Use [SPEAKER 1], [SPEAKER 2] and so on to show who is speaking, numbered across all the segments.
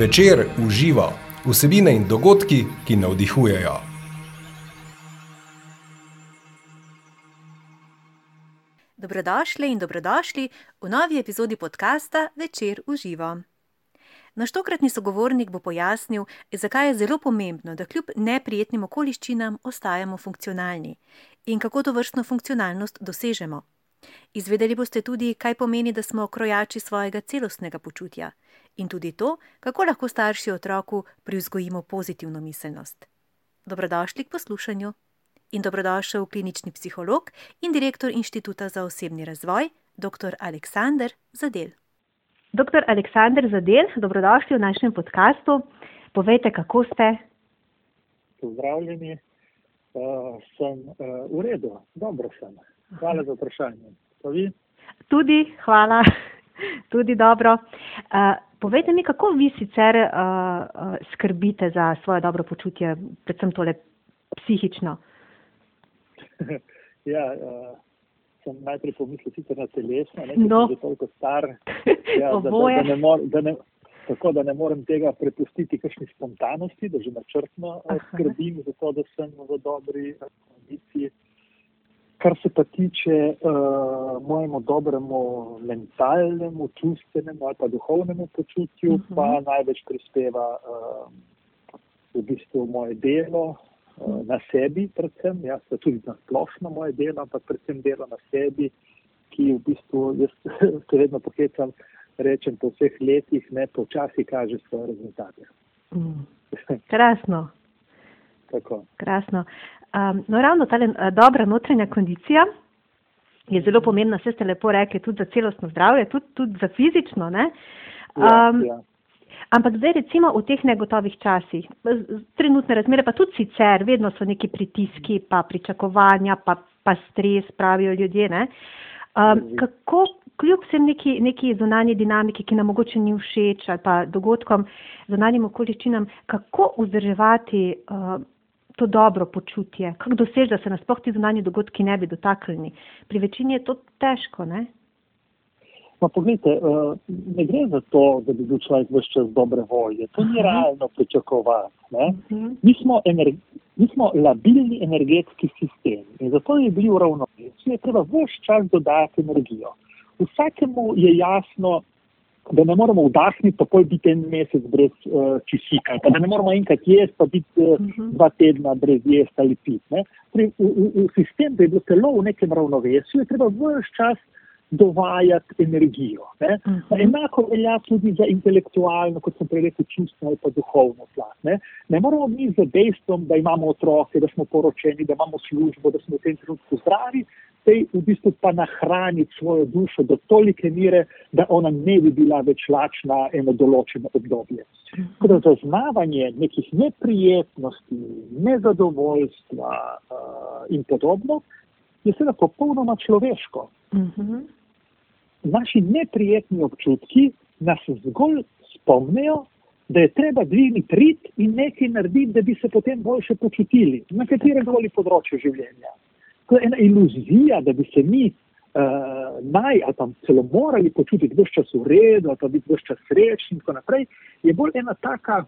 [SPEAKER 1] Večer uživa vsebine in dogodki, ki navdihujejo.
[SPEAKER 2] Dobrodošli in dobrodošli v novi epizodi podcasta Večer uživa. Naš tokratni sogovornik bo pojasnil, zakaj je zelo pomembno, da kljub neprijetnim okoliščinam ostajamo funkcionalni in kako to vrstno funkcionalnost dosežemo. Izvedeli boste tudi, kaj pomeni, da smo krojači svojega celostnega počutja in tudi to, kako lahko starši otroku privzgojimo pozitivno miselnost. Dobrodošli k poslušanju in dobrodošel klinični psiholog in direktor Inštituta za osebni razvoj, dr. Aleksandr Zadel. Dr. Aleksandr Zadel, dobrodošli v našem podkastu. Povejte, kako ste?
[SPEAKER 3] Pozdravljeni, uh, sem uh, v redu, dobro sem. Hvala za vprašanje.
[SPEAKER 2] Tudi, hvala, tudi dobro. Uh, povejte mi, kako vi sicer uh, uh, skrbite za svoje dobro počutje, predvsem tole psihično?
[SPEAKER 3] ja, uh, sem najprej pomislil sicer na telesno, ne no. da sem toliko star, ja, da, da, ne mor, da, ne, tako, da ne morem tega prepustiti kakšni spontanosti, da že načrtno skrbim za to, da sem v dobri kondiciji. Kar se pa tiče uh, mojemu dobremu mentalnemu, čustvenemu ali pa duhovnemu počutju, uh -huh. pa mhm. največ prispeva uh, v bistvu moje delo, Eh, na sebi, predvsem, jaz pa tudi na splošno moje delo, ampak predvsem delo na sebi, ki v bistvu, jaz se vedno pohecam, rečem po vseh letih, ne počasi kaže svoje rezultate.
[SPEAKER 2] Mm. Krasno.
[SPEAKER 3] Tako.
[SPEAKER 2] Krasno. Um, no, ravno ta uh, dobra notranja kondicija je zelo pomembna, vse ste lepo rekli, tudi za celostno zdravje, tudi, tudi za fizično. Um, ja, ja. Ampak zdaj recimo v teh negotovih časih, trenutne razmere pa tudi sicer, vedno so neki pritiski, pa pričakovanja, pa, pa stres, pravijo ljudje. Um, kako kljub vsem neki, neki zunanji dinamiki, ki nam mogoče ni všeč ali pa dogodkom, zunanjim okoliščinam, kako vzdrževati uh, to dobro počutje, kako doseči, da se nas sploh ti zunanji dogodki ne bi dotaknili. Pri večini je to težko, ne?
[SPEAKER 3] Pa pogledajte, eh, ne gre za to, da bi bil človek vse čas dobre volje. To ni realno pričakovati. Mhm. Mi smo, mi smo labilni energetski sistem in zato je bil ravnovesje, treba vse čas dodati energijo. Vsakemu je jasno, da ne moramo vdahniti, pol biti en mesec brez uh, kisika, pa da ne moramo enkrat jesti, pa biti uh, dva tedna brez jesti ali pit. V, v, v sistem, da je bilo telo v nekem ravnovesju, je treba vse čas dovajati energijo. Uh mhm. -huh. Enako velja tudi za intelektualno, kot sem prej rekel, čustveno ali pa duhovno plat. Ne? ne moramo mi z dejstvom, da imamo otroke, da smo poročeni, da imamo službo, da smo v tem trenutku zdravi, tej v bistvu pa nahraniti svojo dušo do tolike mere, da ona ne bi bila več lačna eno določeno obdobje. -huh. Torej, zaznavanje nekih neprijetnosti, nezadovoljstva uh, in podobno je seveda popolnoma človeško. Uh mhm. -huh naši neprijetni občutki nas zgolj spomnijo, da je treba dvigniti rit in nekaj narediti, da bi se potem boljše počutili na katerem koli področju življenja. To je ena iluzija, da bi se mi uh, naj ali pa celo morali počutiti vse čas v redu, ali pa biti vse čas srečni in tako naprej, je bolj ena taka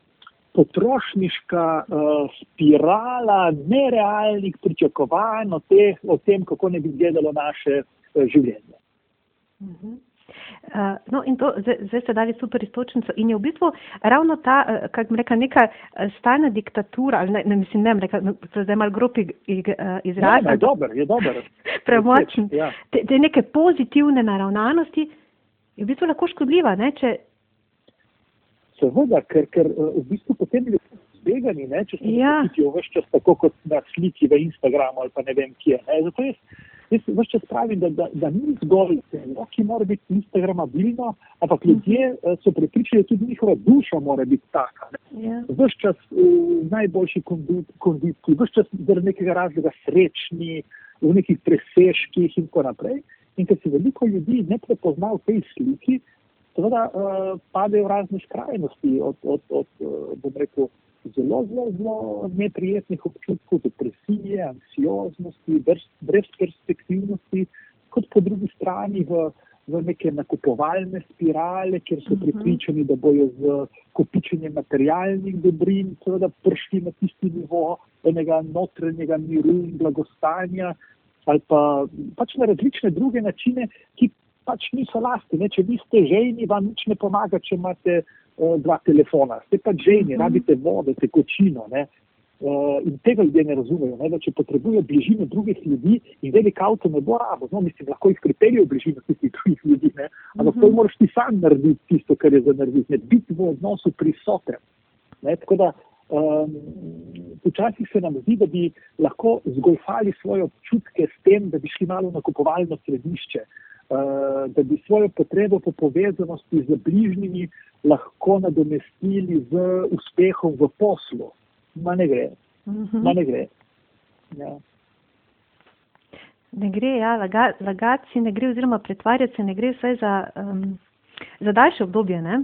[SPEAKER 3] potrošniška uh, spirala nerealnih pričakovanj o, te, o tem, kako ne bi izgledalo naše uh, življenje.
[SPEAKER 2] Uh, no, in to zdaj, zdaj ste dali super istočnico. In je v bistvu ravno ta, uh, kako bi rekla, neka uh, stalna diktatura, ali ne, ne mislim, ne, reka, no, zdaj malo gropi izraz.
[SPEAKER 3] Je dober, je dober.
[SPEAKER 2] Premočen. Ja. Te, te neke pozitivne naravnanosti je v bistvu lahko škodljiva, ne, če.
[SPEAKER 3] Seveda, ker, ker v bistvu potem je zbegani, ne, če se ja. počutijo vse čas tako kot na sliki v Instagramu ali pa ne vem kje. Ne. Zato jaz Jaz vse čas pravim, da, da, da ni zgolj telo, ki mora biti instagramabilno, ampak ljudje uh, so prepričani, da tudi njihova duša mora biti taka. Yeah. Ja. Vse čas v najboljši kondiciji, vse čas zaradi nekega razloga srečni, v nekih presežkih in tako naprej. In ker se veliko ljudi ne prepozna v tej sliki, seveda uh, padejo v razne skrajnosti, od, od, od bom rekel, zelo, zelo, zelo neprijetnih občutkov, depresije, anksioznosti, brez, perspektivnosti, kot po drugi strani v v neke nakupovalne spirale, kjer so mhm. pripričani, da bojo z kopičenjem materialnih dobrin seveda prišli na tisti nivo enega notranjega miru in blagostanja ali pa pač na različne druge načine, ki pač niso lasti. Ne? Če vi ste žejni, vam nič ne pomaga, če imate dva telefona. Ste pač žejni, mhm. rabite vode, tekočino. Ne? Uh, in tega ljudje ne razumejo, ne? da če potrebujejo bližino drugih ljudi in velik avto ne bo rabo, no, mislim, lahko jih pripeljejo v bližino tistih drugih ljudi, ne? ampak to mhm. moraš ti sam narediti tisto, kar je za narediti, ne biti v odnosu prisoten. Ne? Tako da um, včasih se nam zdi, da bi lahko zgolfali svoje občutke s tem, da bi šli malo na kupovalno središče, da bi svojo potrebo po povezanosti z bližnjimi lahko nadomestili z uspehom v poslu ma ne gre. Mhm. Ma ne gre. Ja.
[SPEAKER 4] Ne gre, ja, lagati laga si ne gre, oziroma pretvarjati se ne gre vsaj za, um, za daljše obdobje, ne?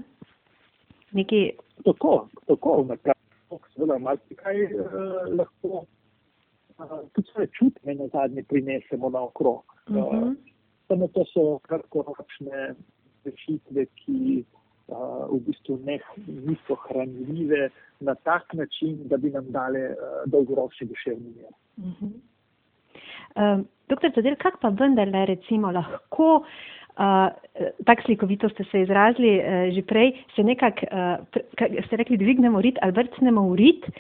[SPEAKER 4] Neki...
[SPEAKER 3] Tako, tako, nekako, seveda, malo kaj uh, lahko, uh, tudi svoje čutme na zadnje prinesemo na okrog. Uh -huh. uh, samo to so kratkoročne rešitve, ki v bistvu ne, niso hranljive na tak način, da bi nam dale dolgoročni duševni mir. Uh -huh.
[SPEAKER 4] uh, doktor Zadel, kak pa vendarle recimo lahko, uh, tako slikovito ste se izrazili uh, že prej, se nekako, uh, ste rekli, dvignemo rit ali vrtnemo v rit, uh,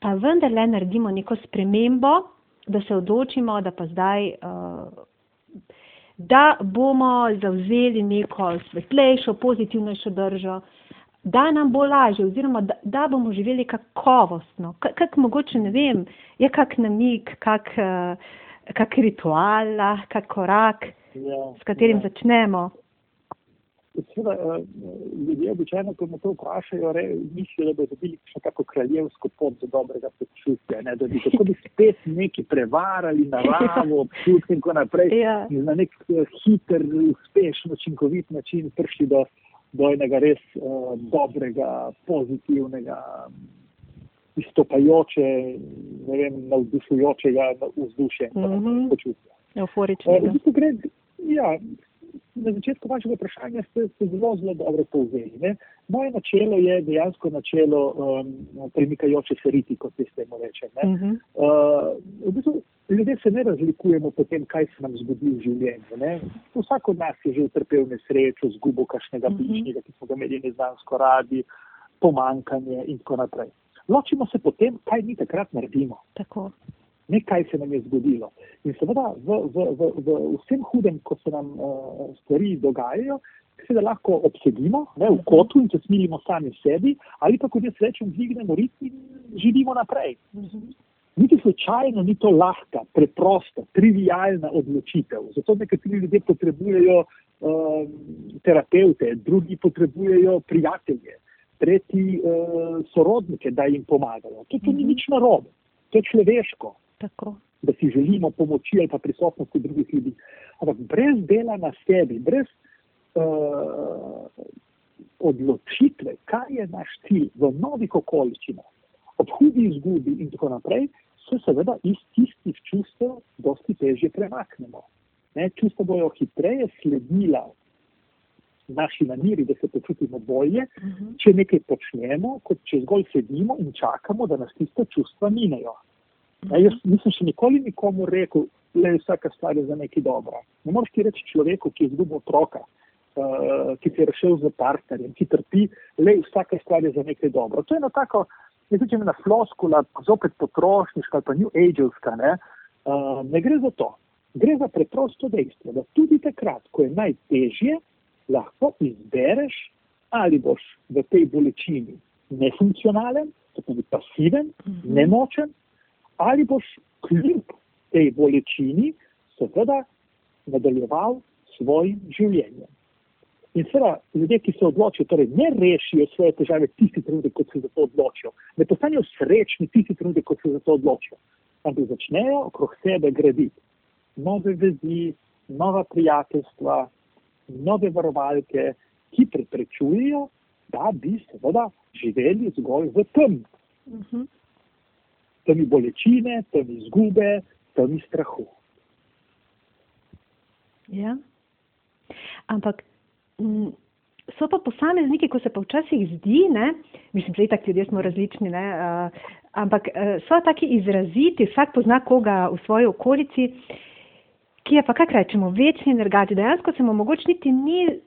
[SPEAKER 4] pa vendarle naredimo neko spremembo, da se odločimo, da pa zdaj uh, da bomo zavzeli neko svetlejšo, pozitivnejšo držo, da nam bo lažje, oziroma da, da bomo živeli kakovostno. Kak mogoče ne vem, je kak namik, kak, eh, kak ritual, kak korak, ja, s katerim ja. začnemo.
[SPEAKER 3] Seveda, eh, ljudje običajno, ko me to vprašajo, mislijo, da bodo dobili še kako kraljevsko pot do dobrega počutja, ne? da bi tako bi spet neki prevarali naravo, občutke in tako naprej. Ja. In na nek eh, hiter, uspešen, učinkovit način prišli do, do enega res uh, dobrega, pozitivnega, izstopajoče, ne vem, navdušujočega vzdušja in mm -hmm. počutja.
[SPEAKER 4] Euforično. Uh,
[SPEAKER 3] ja, na začetku vašega vprašanja ste, ste zelo, zelo dobro povzeli. Ne? Moje načelo je dejansko načelo um, premikajoče se riti, kot se temu reče. Uh -huh. uh, v bistvu, ljudje se ne razlikujemo po tem, kaj se nam zgodi v življenju. Ne? Vsak od nas je že utrpel nesrečo, zgubo kakšnega uh -huh. bližnjega, ki smo ga imeli neznansko radi, pomankanje in tako naprej. Ločimo se potem, kaj mi takrat naredimo.
[SPEAKER 4] Tako
[SPEAKER 3] nekaj se nam je zgodilo. In seveda v, v, v, v vsem hudem, ko se nam uh, stvari dogajajo, se da lahko obsedimo ne, v kotu in se smilimo sami sebi, ali pa kot jaz rečem, dvignemo rit in živimo naprej. Niti slučajno ni to lahka, preprosta, trivijalna odločitev. Zato nekateri ljudje potrebujejo uh, terapeute, drugi potrebujejo prijatelje, tretji uh, sorodnike, da jim pomagajo. To, to ni nič narobe, to je človeško.
[SPEAKER 4] Tako.
[SPEAKER 3] Da si želimo pomoči ali pa prisotnosti drugih ljudi. Ampak brez dela na sebi, brez uh, odločitve, kaj je naš cilj v novih okoliščinah, ob hudi izgubi in tako naprej, se seveda iz tistih čustev dosti težje premaknemo. Ne, čustva bojo hitreje sledila naši namiri, da se počutimo bolje, uh mhm. -huh. če nekaj počnemo, kot če zgolj sedimo in čakamo, da nas tiste čustva minejo. Ja, jaz nisem še nikoli nikomu rekel, da je vsaka stvar za nekaj dobra. Ne moreš ti reči človeku, ki je izgubil otroka, uh, ki se je rešil z partnerjem, ki trpi, da je vsaka stvar za nekaj dobra. To je ena tako, ne vem, ena floskula, zopet potrošniška ali pa new ageovska. Ne? Uh, ne gre za to. Gre za preprosto dejstvo, da tudi takrat, ko je najtežje, lahko izbereš, ali boš v tej bolečini nefunkcionalen, tako pasiven, -hmm. nemočen ali boš kljub tej bolečini seveda nadaljeval svojim življenjem. In seveda ljudje, ki se odločijo, torej ne rešijo svoje težave tisti trenutek, ko se za to odločijo, ne postanejo srečni tisti trenutek, ko se za to odločijo, ampak začnejo okrog sebe graditi nove vezi, nova prijateljstva, nove varovalke, ki preprečujejo, da bi seveda živeli zgolj v tem. Uh mhm. -huh temi bolečine, temi izgube, temi strahu.
[SPEAKER 4] Ja.
[SPEAKER 2] ampak m, so pa posamezniki, ko se pa včasih zdi, ne, mislim, da tako ljudje smo različni, ne, uh, ampak uh, so taki izraziti, vsak pozna koga v svoji okolici, ki je pa, kak rečemo, večni energati. Dejansko se mu mogoče niti ni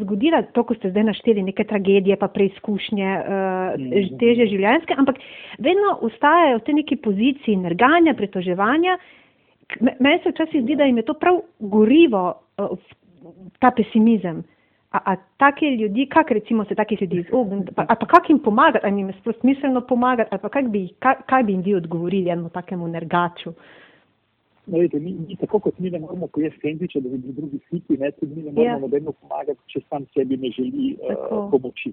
[SPEAKER 2] zgodila to, ko ste zdaj našteli neke tragedije, pa preizkušnje, uh, teže življenjske, ampak vedno ustajajo v tej neki poziciji nerganja, pretoževanja. Meni se včasih zdi, da jim je to prav gorivo, uh, ta pesimizem. A, a take ljudi, kak recimo se takih ljudi izogniti, pa, pa kak jim pomagati, ali jim je sploh smiselno pomagati, ali pa kak bi, kak, kaj bi jim vi odgovorili enemu takemu nergaču? Uh,
[SPEAKER 3] No, vete, mi, mi, tako kot mi ne moramo pojesti sendviča, da bi bili drugi siti, ne, tudi mi ne moramo ja. nobeno pomagati, če sam sebi ne želi uh, pomoči.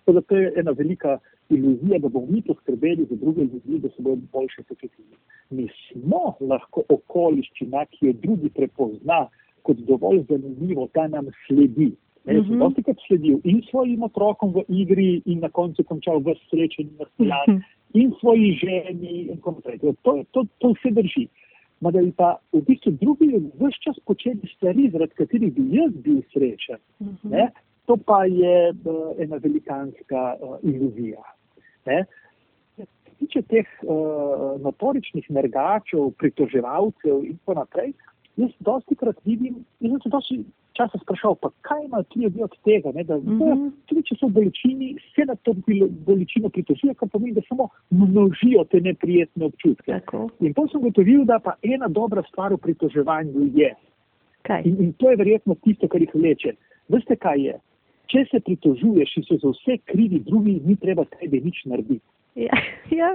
[SPEAKER 3] Tako da to je ena velika iluzija, da bomo mi poskrbeli za druge ljudi, da se bodo boljše počutili. Mi smo lahko okoliščina, ki jo drugi prepozna kot dovolj zanimivo, da nam sledi. Jaz sem mhm. dosti krat sledil in svojim otrokom v igri in na koncu končal v srečen in nastrojen mhm. in svoji ženi in tako naprej. To, to, to vse drži da bi pa v bistvu drugi vse čas počeli stvari, zaradi katerih bi jaz bil srečen. Uh mhm. -huh. To pa je uh, ena velikanska uh, iluzija. Ne? Tiče teh uh, notoričnih nergačev, pritoževalcev in tako naprej, jaz dosti krat vidim, in sem se dosti časa sprašal, pa kaj ima ti ljudje od tega, ne, da mm -hmm. tudi če so v bolečini, se na to bolečino pritožijo, kar pomeni, da samo množijo te neprijetne občutke. Tako. In potem sem gotovil, da pa ena dobra stvar v pritoževanju je. In, in to je verjetno tisto, kar jih leče. Veste, kaj je? Če se pritožuješ in so za vse krivi drugi, ni treba tebi nič narediti.
[SPEAKER 2] Ja, ja.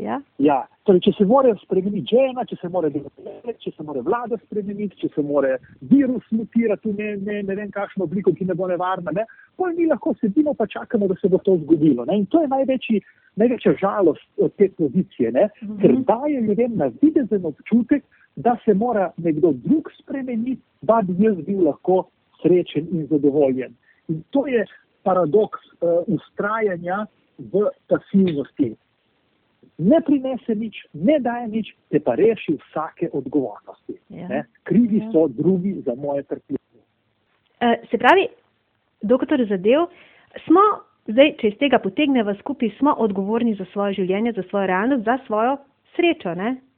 [SPEAKER 2] Ja.
[SPEAKER 3] Ja, torej, če se mora spremeniti žena, če se mora delati, če se mora vlada spremeniti, če se mora virus mutirati v ne, ne, ne vem kakšno obliko, ki ne bo nevarna, ne, potem mi lahko sedimo pa čakamo, da se bo to zgodilo. Ne. In to je največji, največja žalost od te pozicije, ne, mm -hmm. ker daje ljudem na videzen občutek, da se mora nekdo drug spremeniti, da bi jaz bil lahko srečen in zadovoljen. In to je paradoks uh, ustrajanja v pasivnosti ne prinese nič, ne daje nič, te pa reši vsake odgovornosti. Ja. Krivi ja. so drugi za moje trpljenje.
[SPEAKER 2] Uh, se pravi, doktor Zadev, smo zdaj, če iz tega potegnemo skupaj, smo odgovorni za svoje življenje, za svojo realnost, za svojo srečo.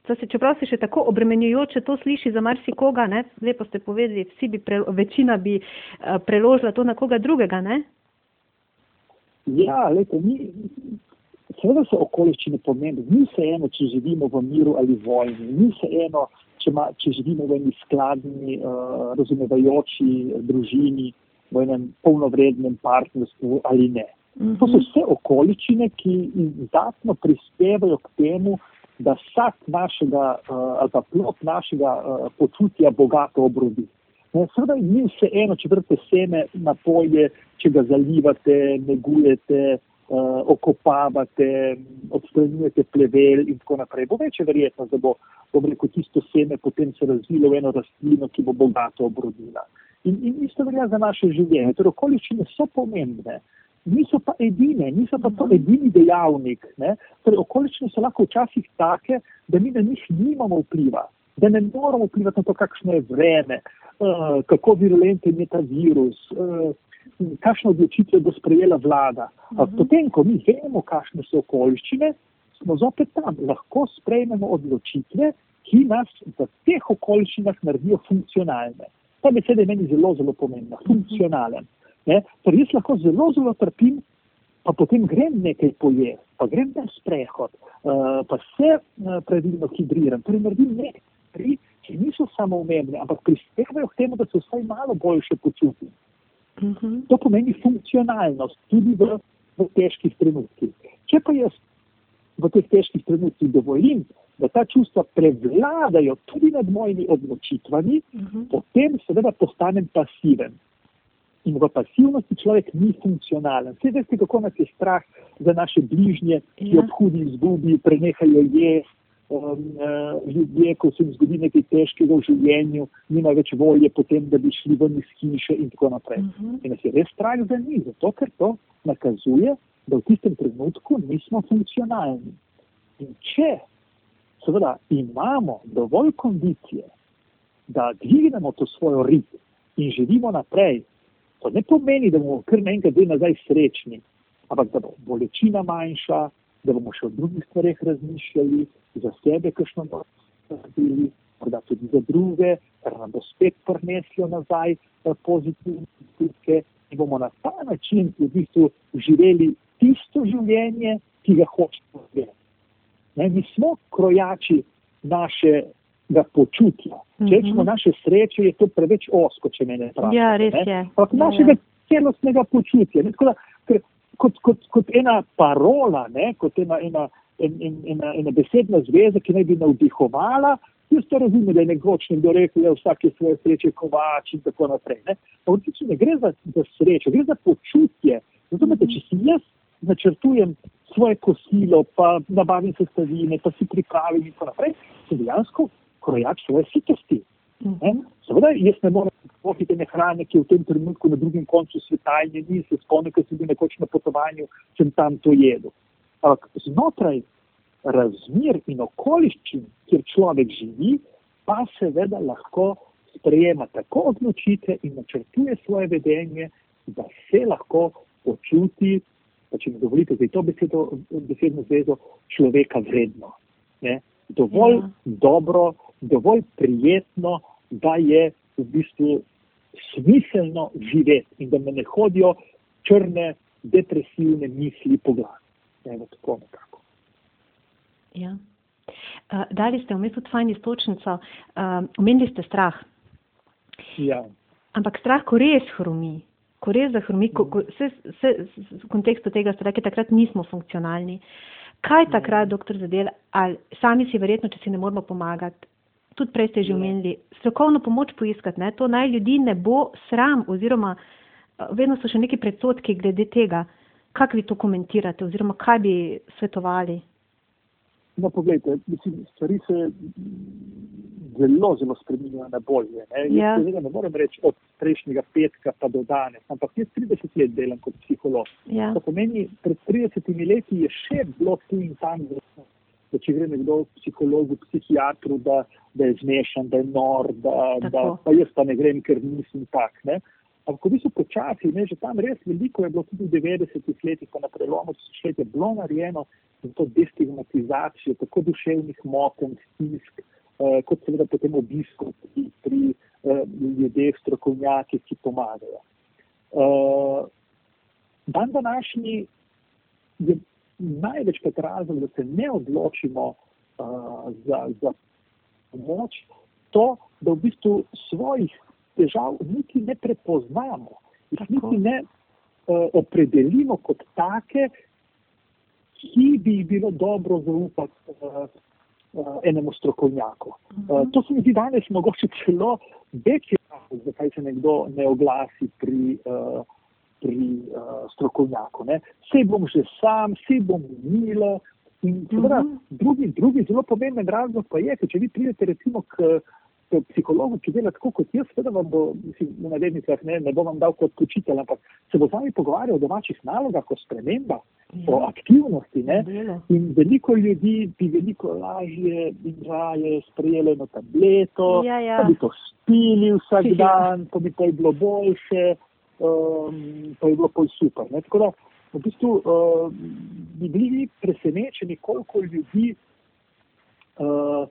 [SPEAKER 2] Se, čeprav se še tako obremenjujoče to sliši za marsikoga, ne? lepo ste povedali, vsi bi, pre, večina bi uh, preložila to na koga drugega. Ne?
[SPEAKER 3] Ja, lepo, mi, Seveda so okoliščine pomembne, ni se eno, če živimo v miru ali vojni, ni se eno, če, ma, če živimo v eni skladni, uh, razumevajoči družini, v enem polnovrednem partnerstvu ali ne. Mm -hmm. To so vse okoliščine, ki izdatno prispevajo k temu, da vsak našega uh, ali pa plot našega uh, počutja bogato obrodi. Seveda ni vse eno, če vrte seme na polje, če ga zalivate, negujete, uh, okopavate, odstranjujete plevel in tako naprej. Bo večja verjetnost, da bo, bom rekel, tisto seme potem se razvilo v eno rastlino, ki bo bogato obrodila. In, in isto velja za naše življenje. Torej, okoliščine so pomembne, niso pa edine, niso pa to mhm. edini dejavnik. Torej, okoliščine so lahko včasih take, da mi na njih nimamo vpliva, da ne moramo vplivati na to, kakšno je vreme, uh, kako virulenten je ta virus. Uh, kakšne odločitve bo sprejela vlada. Uh -huh. Potem, ko mi vemo, kakšne so okoliščine, smo zopet tam, lahko sprejmemo odločitve, ki nas v teh okoliščinah naredijo funkcionalne. Ta beseda je meni zelo, zelo pomembna, funkcionalen. Torej, jaz lahko zelo, zelo trpim, pa potem grem nekaj pojesti, pa grem na sprehod, uh, pa se uh, pravilno hidriram, torej naredim nekaj stvari, ki niso samo umemne, ampak prispevajo k temu, da se vsaj malo boljše počutim. -hmm. To pomeni funkcionalnost tudi v, v težkih trenutkih. Če pa jaz v teh težkih trenutkih dovolim, da ta čustva prevladajo tudi nad mojimi odločitvami, mm -hmm. potem seveda postanem pasiven. In v pasivnosti človek ni funkcionalen. Vse veste, kako nas je strah za naše bližnje, ki ja. ob hudi izgubi, prenehajo jesti, uh, ljudje, ko se jim zgodi nekaj težkega v življenju, nima več volje potem, da bi šli ven iz hiše in tako naprej. Uh mhm. -huh. In nas je res strah za njih, zato ker to nakazuje, da v tistem trenutku nismo funkcionalni. In če seveda imamo dovolj kondicije, da dvignemo to svojo rit, in živimo naprej, to ne pomeni, da bomo kar naenkrat zdaj nazaj srečni, ampak da bo bolečina manjša, da bomo še o drugih stvarih razmišljali, za sebe, kakšno bomo naredili, morda tudi za druge, kar nam bo spet prineslo nazaj eh, pozitivne izkušnje in bomo na ta način v bistvu živeli tisto življenje, ki ga hočemo živeti. Mi smo krojači našega počutja. Če
[SPEAKER 2] Mhm.
[SPEAKER 3] rečemo naše sreče, je to preveč osko, če me ne vprašate.
[SPEAKER 2] Ja, res
[SPEAKER 3] ne.
[SPEAKER 2] je.
[SPEAKER 3] Ampak
[SPEAKER 2] Ja,
[SPEAKER 3] našega
[SPEAKER 2] ja.
[SPEAKER 3] celostnega počutja. Ne? Da, ker, kot, kot, kot ena parola, ne? kot ena, ena, en, en, ena, ena besedna zveza, ki naj bi navdihovala, jaz to razumem, da je nekoč nekdo rekel, da vsak je svoje sreče kovač in tako naprej. Ne, v resnici ne gre za, za srečo, gre za počutje. Zato, da če si jaz načrtujem svoje kosilo, pa nabavim sestavine, pa si pripravim in tako naprej, sem dejansko krojač svoje sitosti. Ne? Seveda, jaz ne morem pohiti ene hrane, ki je v tem trenutku na drugem koncu sveta in je ni se spomnil, ker sem bil nekoč na potovanju, sem tam to jedel. Ampak znotraj razmer in okoliščin, kjer človek živi, pa seveda lahko sprejema tako odločitve in načrtuje svoje vedenje, da se lahko počuti, pa če mi dovolite zdaj to besedo, besedno zvezo, človeka vredno. Ne? Dovolj
[SPEAKER 2] Ja.
[SPEAKER 3] dobro, dovolj prijetno, da je v bistvu smiselno živeti in da me ne hodijo črne, depresivne misli po glavi. Evo, tako nekako.
[SPEAKER 2] Ja. Uh, dali ste vmes tudi fajn istočnico, uh, omenili ste strah.
[SPEAKER 3] Ja.
[SPEAKER 2] Ampak strah, ko res hromi, ko res zahromi, ko, ko, vse, vse, v kontekstu tega ste rekli, takrat nismo funkcionalni. Kaj takrat, doktor Zadel, ali sami si verjetno, če si ne moramo pomagati, tudi prej ste že omenili, strokovno pomoč poiskati, ne? to naj ljudi ne bo sram oziroma vedno so še neki predsotki glede tega. Kako vi to komentirate oziroma kaj bi svetovali?
[SPEAKER 3] No, poglejte, mislim, stvari se zelo, zelo spreminjajo na bolje. Ne,
[SPEAKER 2] Ja.
[SPEAKER 3] Jaz seveda ne morem reči od prejšnjega petka pa do danes, ampak jaz 30 let delam kot psiholog.
[SPEAKER 2] Ja.
[SPEAKER 3] To pomeni, pred 30 leti je še bilo tu in tam, da, da če gre nekdo k psihologu, psihiatru, da, da je zmešan, da je nor, da, da
[SPEAKER 2] Tako.
[SPEAKER 3] pa jaz pa ne grem, ker nisem tak. Ne. Ampak v bistvu počasi, ne, že tam res veliko je bilo tudi v 90-ih letih, pa na prelomu tisočletja bilo narejeno za to destigmatizacijo tako duševnih motenj, stisk, eh, kot seveda potem obiskov pri, pri eh, ljudeh, strokovnjakih, ki pomagajo. Eh, dan današnji je največkrat razlog, da se ne odločimo uh, za, za pomoč, to, da v bistvu svojih težav niti ne prepoznamo, jih niti ne uh, opredelimo kot take, ki bi jih bilo dobro zaupati uh, uh, enemu strokovnjaku. Uh, to se mi zdi danes mogoče celo večji razlog, zakaj se nekdo ne oglasi pri, uh, pri uh, strokovnjaku. Ne. Sej bom že sam, sej bom milo. In seveda,
[SPEAKER 2] Mhm.
[SPEAKER 3] drugi, drugi zelo pomemben razlog pa je, ker če vi pridete recimo k, k psihologu, ki dela tako kot jaz, seveda vam bo, mislim, v navednicah ne, ne bo vam dal kot učitelj, ampak se bo z vami pogovarjal o domačih nalogah, o spremembah, o aktivnosti. Ne.
[SPEAKER 2] Delo.
[SPEAKER 3] In veliko ljudi bi veliko lažje in raje sprejelo eno tableto,
[SPEAKER 2] Ja, ja.
[SPEAKER 3] pa bi to spili vsak
[SPEAKER 2] Ja.
[SPEAKER 3] dan, pa bi to bilo boljše, um, pa bi bilo pol super. Ne? Tako da v bistvu uh, bi bili presenečeni, koliko ljudi uh,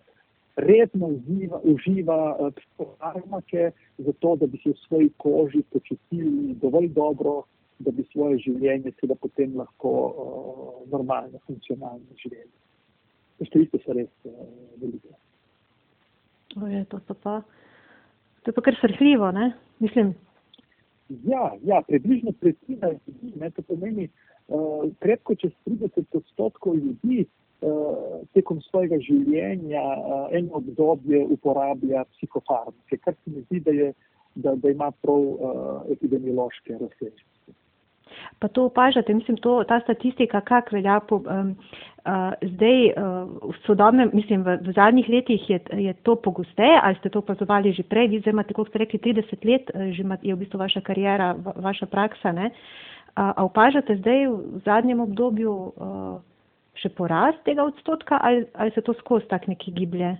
[SPEAKER 3] redno uživa, uživa uh, psihofarmake, zato da bi se v svoji koži počutili dovolj dobro, da bi svoje življenje seveda potem lahko uh, normalno, funkcionalno živeli. Te številke so res uh, velike.
[SPEAKER 2] To, so pa, to je pa kar srhljivo, ne? Mislim,
[SPEAKER 3] Ja, ja, približno tretjina ljudi, ne, to pomeni uh, krepko čez 30 odstotkov ljudi uh, tekom svojega življenja uh, eno obdobje uporablja psihofarmake, kar se mi zdi, da, je, da, da ima prav uh, epidemiološke razsežnosti.
[SPEAKER 2] pa to opažate, mislim, to, ta statistika, kak velja po, um, uh, zdaj uh, v sodobnem, mislim, v, v zadnjih letih je, je to pogosteje, ali ste to opazovali že prej, vi zdaj imate, kot ste rekli, 30 let, že ima, je v bistvu vaša karijera, va, vaša praksa, ne? A, a opažate zdaj v zadnjem obdobju uh, še porast tega odstotka ali, ali se to skozi tak neki giblje?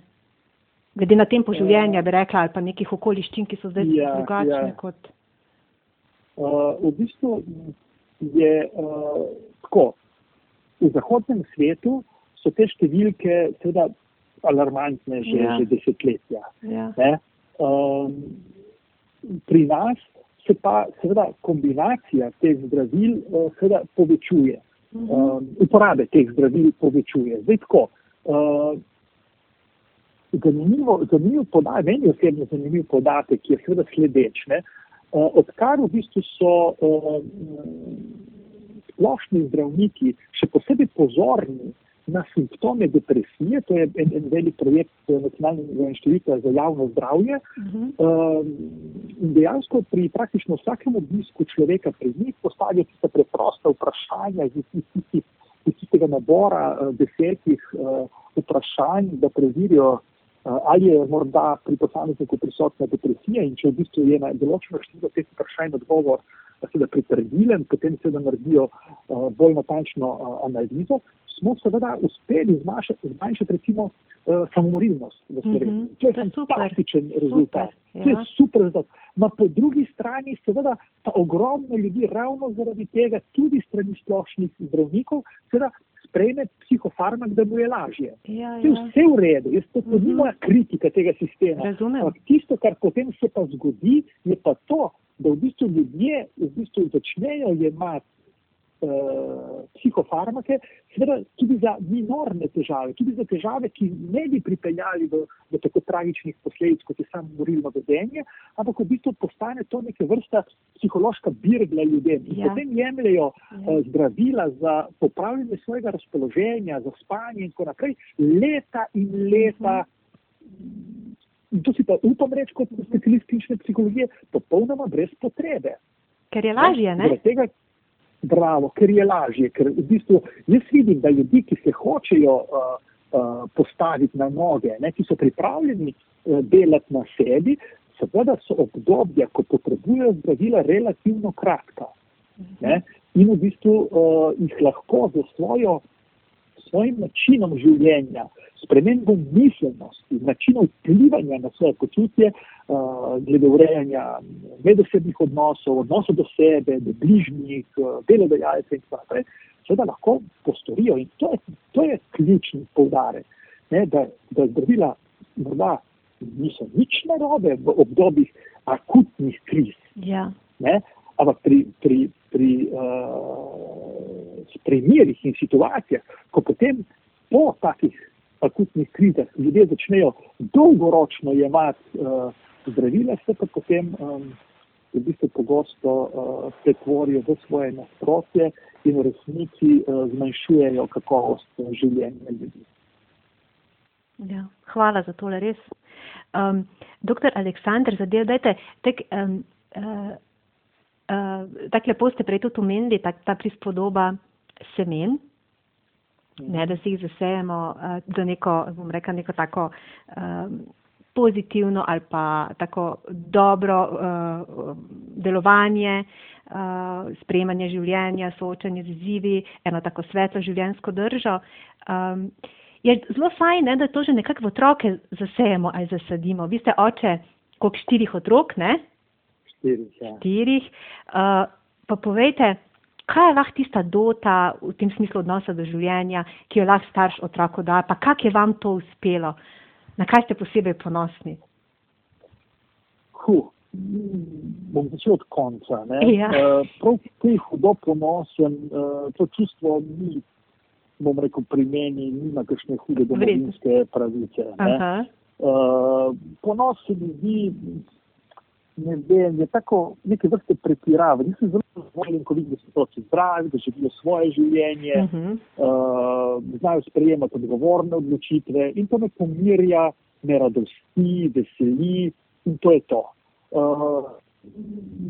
[SPEAKER 2] Glede na tempo življenja, bi rekla, ali pa nekih okoliščin, ki so zdaj ja, drugačne ja. kot.
[SPEAKER 3] Uh, v bistvu je uh, tako. V zahodnem svetu so te številke seveda alarmantne že, ja. že desetletja. Ja. Um, pri nas se pa seveda kombinacija teh zdravil uh, seveda povečuje. Um, uporabe teh zdravil povečuje. Zdaj tako, uh, zanimivo, zanimiv podatek, meni osebno zanimiv podatek je seveda sledeč. Ne? Uh, odkar v bistvu so uh, splošni zdravniki še posebej pozorni na simptome depresije, to je en, en velik projekt Nacionalnega inštituta za javno zdravje. Uh -huh. um, in dejansko pri praktično vsakem obisku človeka pri njih postavijo tiste preproste vprašanja iz, iz, iz, tistega nabora uh, desetih uh, vprašanj, da preverijo, uh, ali je morda pri posamezniku prisotna depresija in če v bistvu je na določeno število teh vprašanj odgovor seveda pritrdilen, potem seveda naredijo uh, bolj natančno uh, analizo smo seveda uspeli zmanjšati recimo uh, samomorilnost v Sloveniji. Mm -hmm. To je fantastičen rezultat. Super, to je ja. super rezultat. Ma po drugi strani seveda pa ogromno ljudi ravno zaradi tega tudi strani splošnih zdravnikov seveda sprejme psihofarmak, da mu je lažje. Ja, ja. Vse v redu. Jaz to mm -hmm. ni moja kritika tega sistema. Ampak tisto, kar potem se pa zgodi, je pa to, da v bistvu ljudje v bistvu začnejo jemati psihofarmake, seveda tudi za minorne težave, tudi za težave, ki ne bi pripeljali do, do tako tragičnih posledic, kot je samo morilno vedenje, ampak v bistvu postane to neke vrsta psihološka birgla ljudem. In ja. potem jemljajo ja. uh, zdravila za popravljanje svojega razpoloženja, za spanje in tako naprej, leta in leta. Mhm. In to si pa upam reči kot specialist klinične psihologije, popolnoma brez potrebe.
[SPEAKER 2] Ker je lažje, ne?
[SPEAKER 3] Tega, bravo, ker je lažje. Ker v bistvu jaz vidim, da ljudi, ki se hočejo uh, uh, postaviti na noge, ne, ki so pripravljeni uh, delati na sebi, seveda so obdobja, ko potrebujejo zdravila, relativno kratka. Ne, in v bistvu uh, jih lahko za svojo, svojim načinom življenja spremembo miselnosti, načina vplivanja na svoje počutje, uh, glede urejanja medosebnih odnosov, odnosov do sebe, do bližnjih, uh, delodajalcev in tako naprej, seveda lahko postorijo. In to je, to je ključni poudarek, ne, da, da zdravila morda niso nič narobe v obdobjih akutnih kriz.
[SPEAKER 2] Ja.
[SPEAKER 3] Ne, ampak pri, pri, pri uh, primerih in situacijah, ko potem po takih akutnih krizah ljudje začnejo dolgoročno jemati uh, zdravila, se pa potem um, v bistvu pogosto uh, pretvorijo v svoje nasprotje in v resnici uh, zmanjšujejo kakovost življenja ljudi.
[SPEAKER 2] Ja, hvala za tole res. Um, doktor Aleksandr, zadev, dajte, tek, um, uh, uh, tako lepo ste prej tudi omenili, tak, ta prispodoba semen, ne da si jih zasejemo uh, za neko, bom rekla, neko tako um, pozitivno ali pa tako dobro uh, delovanje, uh, sprejemanje življenja, soočanje z izzivi, eno tako svetlo življenjsko držo. Um, je zelo fajn, ne, da to že nekako v otroke zasejemo ali zasadimo. Vi ste oče, koliko štirih otrok, ne?
[SPEAKER 3] Štirih, ja.
[SPEAKER 2] Štirih. Uh, pa povejte, kaj je lahko tista dota v tem smislu odnosa do življenja, ki jo lahko starš otroku da, pa kako je vam to uspelo, na kaj ste posebej ponosni?
[SPEAKER 3] Huh. Bom začel od konca.
[SPEAKER 2] Ja.
[SPEAKER 3] Uh, prav ti hudo ponosen, uh, to čustvo ni, bom rekel, pri meni, nima kakšne hude domovinske pravice. Uh, ponosen ljudi, ne vem, je tako neke vrste pretiravanje. Nisem zelo zadovoljen, ko vidim, da so otroci zdravi, da živijo svoje življenje, uh -huh. uh, znajo sprejemati odgovorne odločitve in to me pomirja, me radosti, veseli in to je to. Uh,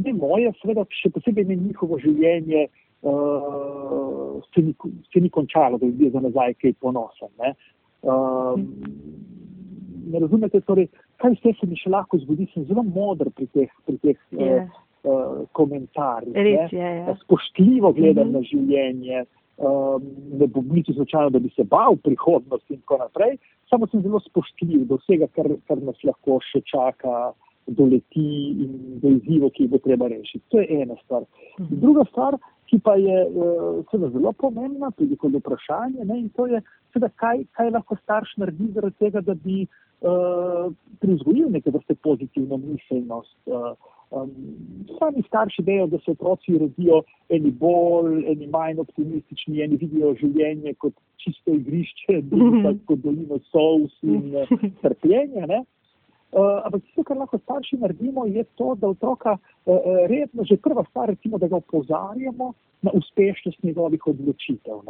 [SPEAKER 3] ne moje, seveda, še posebej ne njihovo življenje uh, se, ni, se ni končalo, da bi bil za nazaj kaj ponosen. Ne, uh, ne razumete, torej, kaj vse se mi še lahko zgodi, sem zelo modr pri teh, pri teh yeah. uh, uh, komentarjih.
[SPEAKER 2] Res je. Ja.
[SPEAKER 3] Spoštljivo gledam mm -hmm. na življenje, um, ne bom niti slučajno, da bi se bal prihodnosti in tako naprej, samo sem zelo spoštljiv do vsega, kar, kar nas lahko še čaka, doleti in do izzivov, ki jih bo treba rešiti. To je ena stvar. Mhm. Druga stvar, ki pa je uh, seveda zelo pomembna, tudi kot vprašanje, ne, in to je, seveda, kaj, kaj lahko starš naredi zaradi tega, da bi uh, prizvojil neke vrste pozitivno miselnost. Uh, Um, sami starši vejo, da se otroci rodijo eni bolj, eni manj optimistični, eni vidijo življenje kot čisto igrišče, drugi kot dolino sous in trpljenja. Uh, ampak tisto, kar lahko starši naredimo, je to, da otroka uh, redno, že prva stvar, recimo, da ga opozarjamo na uspešnost njegovih odločitev.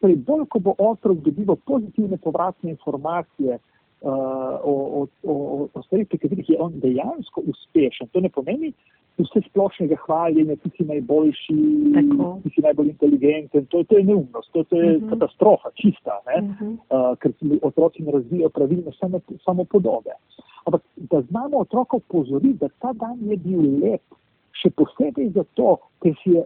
[SPEAKER 3] Torej, bolj, ko bo otrok dobival pozitivne povratne informacije, uh, o, o, o, o stvarih, pri katerih je on dejansko uspešen. To ne pomeni vse splošnega hvaljenja, ti si najboljši, Tako. ti si najbolj inteligenten. To, to je neumnost, to, to je uh mhm. -huh. katastrofa, čista, uh -huh. uh, ker otroci ne razvijajo pravilno samo, samo podobe. Ampak da znamo otroka upozoriti, da ta dan je bil lep, še posebej zato, ker si je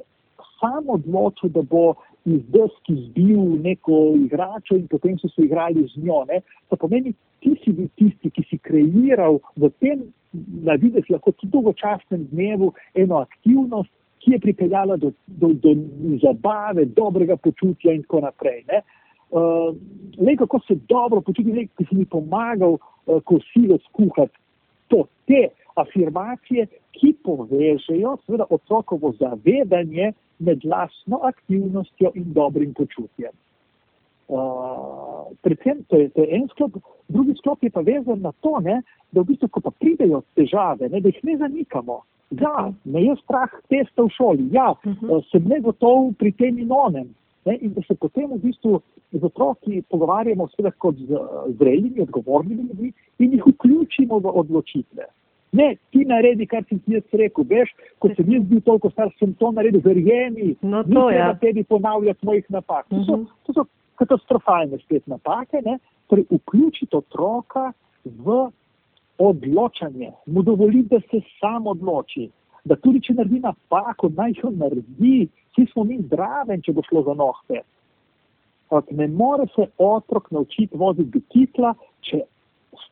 [SPEAKER 3] sam odločil, da bo iz deski zbil neko igračo in potem so se igrali z njo. Ne? To pomeni, ti si bil tisti, ki si kreiral v tem, da vidiš lahko tudi dolgočasnem dnevu eno aktivnost, ki je pripeljala do, do, do zabave, dobrega počutja in tako naprej. Ne? Uh, le kako se dobro počuti, le ki si mi pomagal uh, kosilo skuhati. To, te afirmacije, ki povežejo seveda otrokovo zavedanje med lastno aktivnostjo in dobrim počutjem. Uh, predvsem to je, to je en sklop, drugi sklop je pa vezan na to, ne, da v bistvu, ko pa pridejo težave, ne, da jih ne zanikamo. Ja, me je strah testa v šoli, ja, uh mhm. -huh. sem negotov pri tem in onem. Ne, in da se potem v bistvu z otroki pogovarjamo seveda kot z zrelimi, odgovornimi ljudmi in jih vključimo v odločitve. Ne, ti naredi, kar si ti jaz rekel, veš, ko sem jaz bil toliko star, sem to naredil, verjemi,
[SPEAKER 2] no, to
[SPEAKER 3] je. Ne, tebi ponavljati mojih napak. Uh -huh. to, so, mhm. to so katastrofalne spet napake, ne? torej vključiti otroka v odločanje, mu dovoliti, da se sam odloči, da tudi če naredi napako, naj jo naredi, vsi smo mi zdraven, če bo šlo za nohte. Ne more se otrok naučiti voziti bicikla, če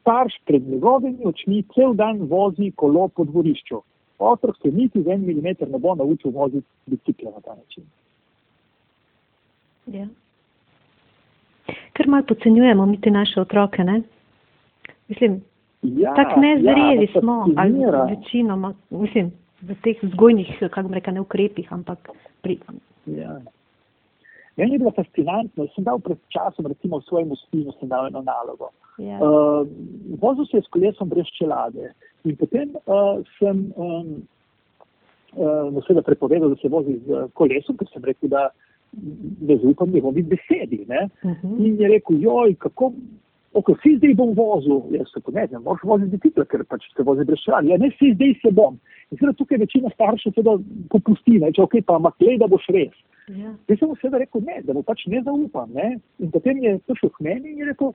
[SPEAKER 3] starš pred njegovimi očmi cel dan vozi kolo po dvorišču. Otrok se niti za en milimeter ne bo naučil voziti bicikla na ta način.
[SPEAKER 2] Ja. Ker malo podcenjujemo mi te naše otroke, ne? Mislim,
[SPEAKER 3] ja,
[SPEAKER 2] tako nezreli
[SPEAKER 3] ja,
[SPEAKER 2] smo, ali večinoma, mislim, v teh vzgojnih, kako bi rekel, ne ukrepih, ampak pri.
[SPEAKER 3] Ja. Meni je bilo fascinantno, sem dal pred časom, recimo v svojem ustinu, sem dal eno nalogo.
[SPEAKER 2] Yeah. Uh,
[SPEAKER 3] vozil se je s kolesom brez čelade in potem uh, sem um, uh, seveda prepovedal, da se vozi z kolesom, ker sem rekel, da ne zaupam njegovi besedi. Uh
[SPEAKER 2] mhm. -huh.
[SPEAKER 3] In je rekel, joj, kako. Oko, si zdaj bom vozil, jaz se ne znam, moraš voziti bicikle, ker pač se vozi brez čelade. Ja, ne, si zdaj se bom. In seveda tukaj večina staršev seveda popusti, ne, če ok, pa maklej, da boš res.
[SPEAKER 2] Ja.
[SPEAKER 3] Jaz sem mu seveda rekel, ne, da mu pač ne zaupam. Ne? In potem je prišel k meni in je rekel,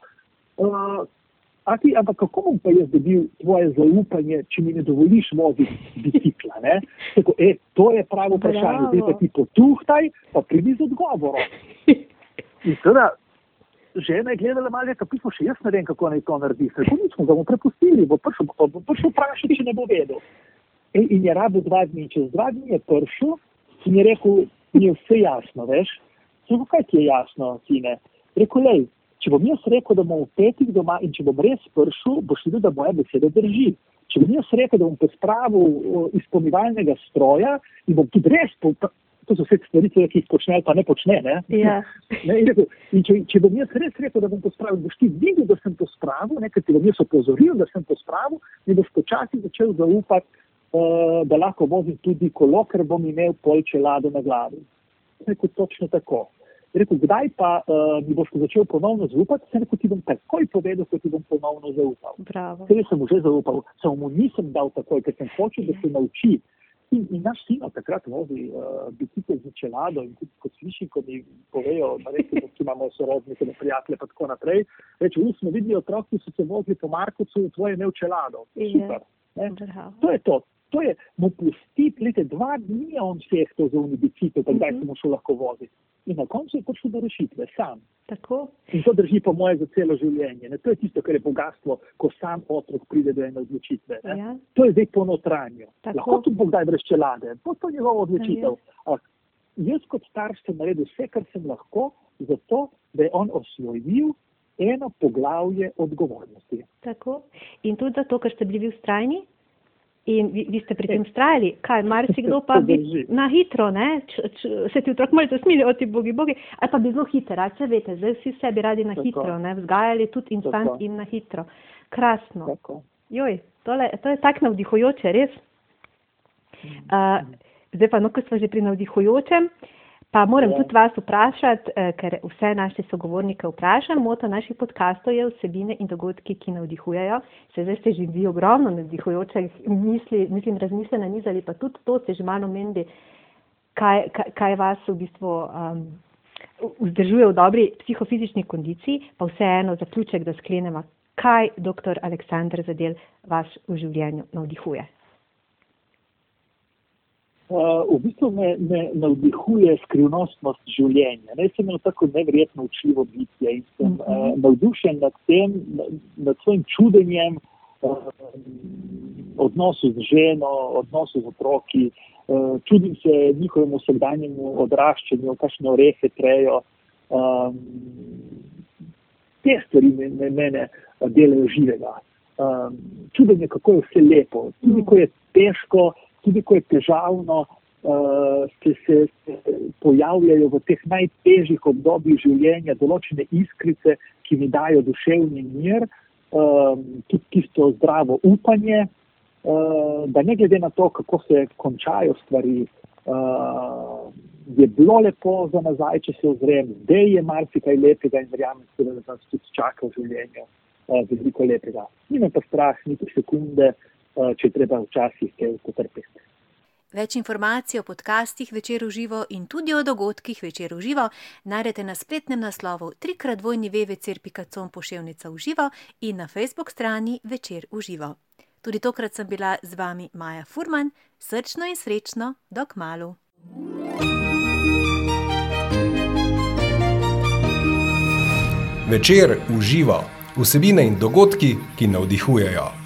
[SPEAKER 3] uh, a ti, ampak kako bom pa jaz dobil tvoje zaupanje, če mi ne dovoliš voziti bicikla? Tako, e, to je pravo vprašanje, zdaj pa ti potuhtaj, pa pridi z odgovorom. In seveda, žena je gledala malo, kako pismo, še jaz ne vem, kako naj to naredi. Tako nismo ga mu prepustili, bo prišel, bo prišel vprašati, če ne bo vedel. E, in je rabo dva dni, čez dva dni je prišel in je rekel, mi je vse jasno, veš. Samo kaj ti je jasno, sine? Rekel, lej, če bom jaz rekel, da bom v petih doma in če bom res prišel, boš videl, da moja beseda drži. Če bom jaz rekel, da bom pospravil izpolnjevalnega stroja in bom tudi res, to so vse stvari, ki jih počne ali pa ne počne. Ne?
[SPEAKER 2] Ja.
[SPEAKER 3] Ne, in rekel, in če, če bom jaz res rekel, da bom pospravil, boš ti videl, da sem pospravil, ne, ker ti bom jaz opozoril, da sem pospravil in boš počasi začel zaupati, uh, da lahko vozim tudi kolo, ker bom imel pol čelado na glavi. Rekel, točno tako. Rekel, kdaj pa uh, mi boš začel ponovno zaupati, se rekel, ti bom takoj povedal, ko ti bom ponovno zaupal. Ker sem mu že zaupal, samo mu nisem dal takoj, ker sem hočel, da se nauči. In, in naš sin takrat vozi uh, bicikl z čelado in tudi kot sliši, ko mi povejo, da recimo, imamo sorodnike, prijatelje pa tako naprej. Reče, v smo videli otroci, ki so se vozili po Markovcu, tvoje imel čelado. Super. To je to to je mu pustiti, gledajte, dva dni on vseh to za unibicikl, pa kdaj uh -huh. se mu šel lahko voziti. in na koncu je prišel do rešitve sam.
[SPEAKER 2] Tako.
[SPEAKER 3] In to drži po moje za celo življenje. Ne? To je tisto, kar je bogatstvo, ko sam otrok pride do ene odločitve.
[SPEAKER 2] Ja.
[SPEAKER 3] To je zdaj po notranju.
[SPEAKER 2] Tako.
[SPEAKER 3] Lahko tudi bo kdaj brez čelade, bo to njegova odločitev.
[SPEAKER 2] Ja,
[SPEAKER 3] Jaz kot starš sem naredil vse, kar sem lahko, zato da je on osvojil eno poglavje odgovornosti.
[SPEAKER 2] Tako. In tudi zato, ker ste bili vi ustrajni in vi, vi ste pri tem ustrajali, kaj marsikdo pa bi na hitro, ne, č, č, se ti otrok malce smili, o ti bogi, bogi, ali pa bi zelo hiter, ali se veste, zdaj vsi sebi radi na
[SPEAKER 3] Tako.
[SPEAKER 2] hitro, ne, vzgajali tudi instant
[SPEAKER 3] Tako.
[SPEAKER 2] in na hitro. Krasno.
[SPEAKER 3] Tako.
[SPEAKER 2] Joj, tole, to je tako navdihujoče, res. Uh, zdaj pa, no, ko smo že pri navdihujočem, pa moram
[SPEAKER 3] Ja.
[SPEAKER 2] tudi vas vprašati, eh, ker vse naše sogovornike vprašam, moto naših podkastov je vsebine in dogodki, ki navdihujejo. Se zdaj ste že vi ogromno navdihujočih misli, mislim, razmisle nanizali, pa tudi to ste že malo menili, kaj, kaj, kaj vas v bistvu um, vzdržuje v dobri psihofizični kondiciji, pa vseeno zaključek, da sklenemo, kaj dr. Aleksandr Zadel vas v življenju navdihuje.
[SPEAKER 3] Uh, v bistvu me, me navdihuje skrivnostnost življenja. Ne, sem eno tako neverjetno učljivo bitje in sem
[SPEAKER 2] Mhm.
[SPEAKER 3] uh, navdušen nad tem, nad, svojim čudenjem, uh, odnosu z ženo, odnosu z otroki. Uh, čudim se njihovemu vsakdanjemu odraščanju, kakšne orehe trejo. Um, te stvari me, me, mene delajo živega. Um, čudenje, kako je vse lepo, tudi ko je težko, tudi ko je težavno, uh, se, se, se pojavljajo v teh najtežjih obdobjih življenja določene iskrice, ki mi dajo duševni mir, um, tudi tisto zdravo upanje, uh, da ne glede na to, kako se končajo stvari, uh, je bilo lepo za nazaj, če se ozrem, zdaj je marsikaj lepega in verjamem, da nas tudi čaka v življenju veliko lepega. Nima pa strah niti sekunde, uh, če je treba včasih kaj potrpeti.
[SPEAKER 4] Več informacij o podcastih Večer v živo in tudi o dogodkih Večer v živo najdete na spletnem naslovu www.vcer.com poševnica v živo in na Facebook strani Večer v živo. Tudi tokrat sem bila z vami Maja Furman, srčno in srečno, dok malu.
[SPEAKER 1] Večer uživa vsebine in dogodki, ki navdihujejo.